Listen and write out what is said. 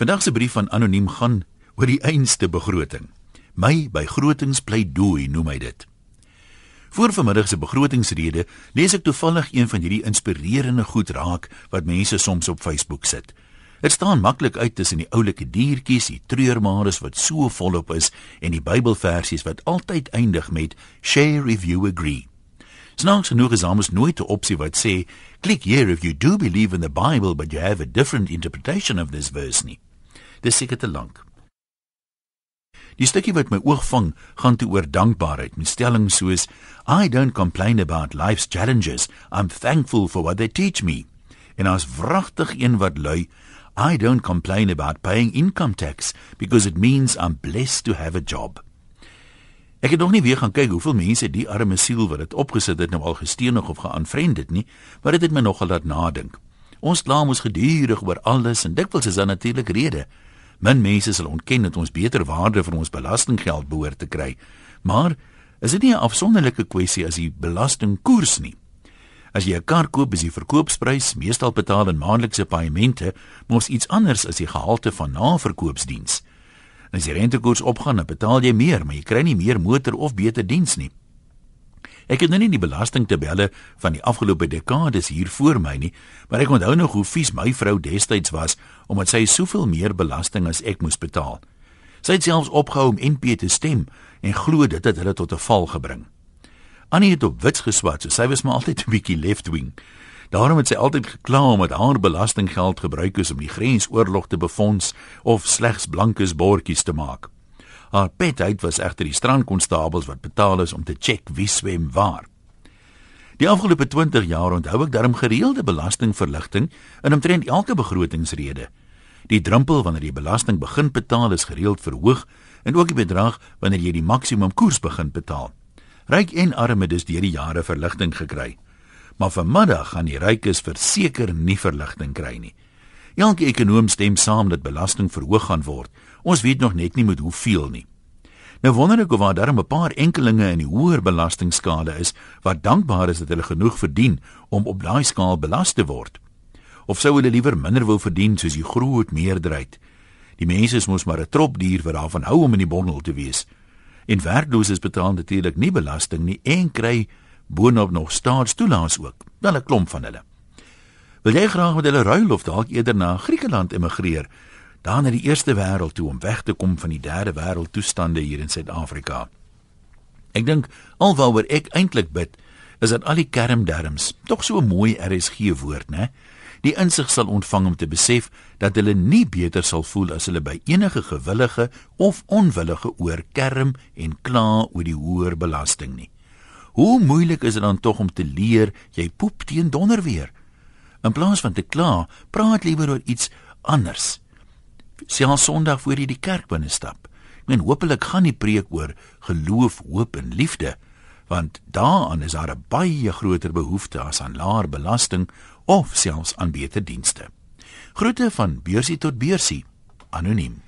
Vandag se brief van anoniem gaan oor die einste begroting. My begrotingspleidooi noem hy dit. Voor vanmiddag se begrotingsrede lees ek toevallig een van hierdie inspirerende goed raak wat mense soms op Facebook sit. Dit staan maklik uit tussen die oulike diertjies, die treurmares wat so volop is en die Bybelversies wat altyd eindig met share if you agree. Snaaks genoeg is almoes nooit 'n opsie wat sê click here if you do believe in the Bible but you have a different interpretation of this verse nie. Dis seker te lank. Die stukkie wat my oog vang, gaan te oor dankbaarheid. Met stellings soos I don't complain about life's challenges. I'm thankful for what they teach me. En as wragtig een wat lui, I don't complain about paying income tax because it means I'm blessed to have a job. Ek het nog nie weer gaan kyk hoeveel mense die arme siel wat dit opgesit het nou al gesteenig of geaanvriend het nie, maar dit het my nogal laat nadink. Ons kla mos gedurig oor alles en dikwels is daar natuurlik redes. Min mense sal ontken dat ons beter waarde vir ons belastinggeld behoort te kry. Maar is dit nie 'n afsonderlike kwessie as die belastingkoers nie? As jy 'n kar koop, is die verkoopsprys meestal betaal in maandelikse paemente, mos iets anders as die gehalte van naverkoopsdiens. As die rentekoers opgaan, dan betaal jy meer, maar jy kry nie meer motor of beter diens nie. Ek het nou nie die belastingtabelle van die afgelope dekades hier voor my nie, maar ek onthou nog hoe vies my vrou destyds was omdat sy soveel meer belasting as ek moes betaal. Sy het selfs opgehou om NP te stem en glo dit het hulle tot 'n val gebring. Annie het op wits geswat, so sy was maar altyd 'n bietjie left wing. Daarom het sy altyd gekla omdat haar belastinggeld gebruik is om die grensoorlog te befonds of slegs blankes bordjies te maak. Haar petheid was egter die strandkonstabels wat betaal is om te check wie swem waar. Die afgelope 20 jaar onthou ek darm gereelde belastingverligting in omtrent elke begrotingsrede. Die drempel wanneer jy belasting begin betaal is gereeld verhoog en ook die bedrag wanneer jy die maksimum koers begin betaal. Ryk en arme het dus deur die jare verligting gekry. Maar vanmiddag gaan die rykes verseker nie verligting kry nie. Elke ekonom stem saam dat belasting verhoog gaan word. Ons weet nog net nie met hoeveel nie. Nou wonder ek of daar darem 'n paar enkelinge in die hoër belastingskale is wat dankbaar is dat hulle genoeg verdien om op daai skaal belas te word. Of sou hulle liewer minder wil verdien soos die groot meerderheid? Die mense is mos maar 'n trop dier wat daarvan hou om in die bondel te wees. En werklooses betaal natuurlik nie belasting nie en kry boonop nog staatstoelaas ook. Wel 'n klomp van hulle. Wil jy graag met hulle ruil of dalk eerder na Griekeland emigreer? daar na die eerste wêreld toe om weg te kom van die derde wêreld toestande hier in Suid-Afrika. Ek dink alwaaroor ek eintlik bid is dat al die kermderms tog so 'n mooi RSG woord, né? Die insig sal ontvang om te besef dat hulle nie beter sal voel as hulle by enige gewillige of onwillige oor kerm en kla oor die hoër belasting nie. Hoe moeilik is dit dan tog om te leer jy poep teen donder weer? In plaas van te kla, praat liewer oor iets anders selfs Sondag voor jy die kerk binne stap. Ek meen hopelik gaan die preek oor geloof, hoop en liefde, want daaraan is daar 'n baie groter behoefte as aan laer belasting of selfs aan beter dienste. Groete van beursie tot beursie, anoniem.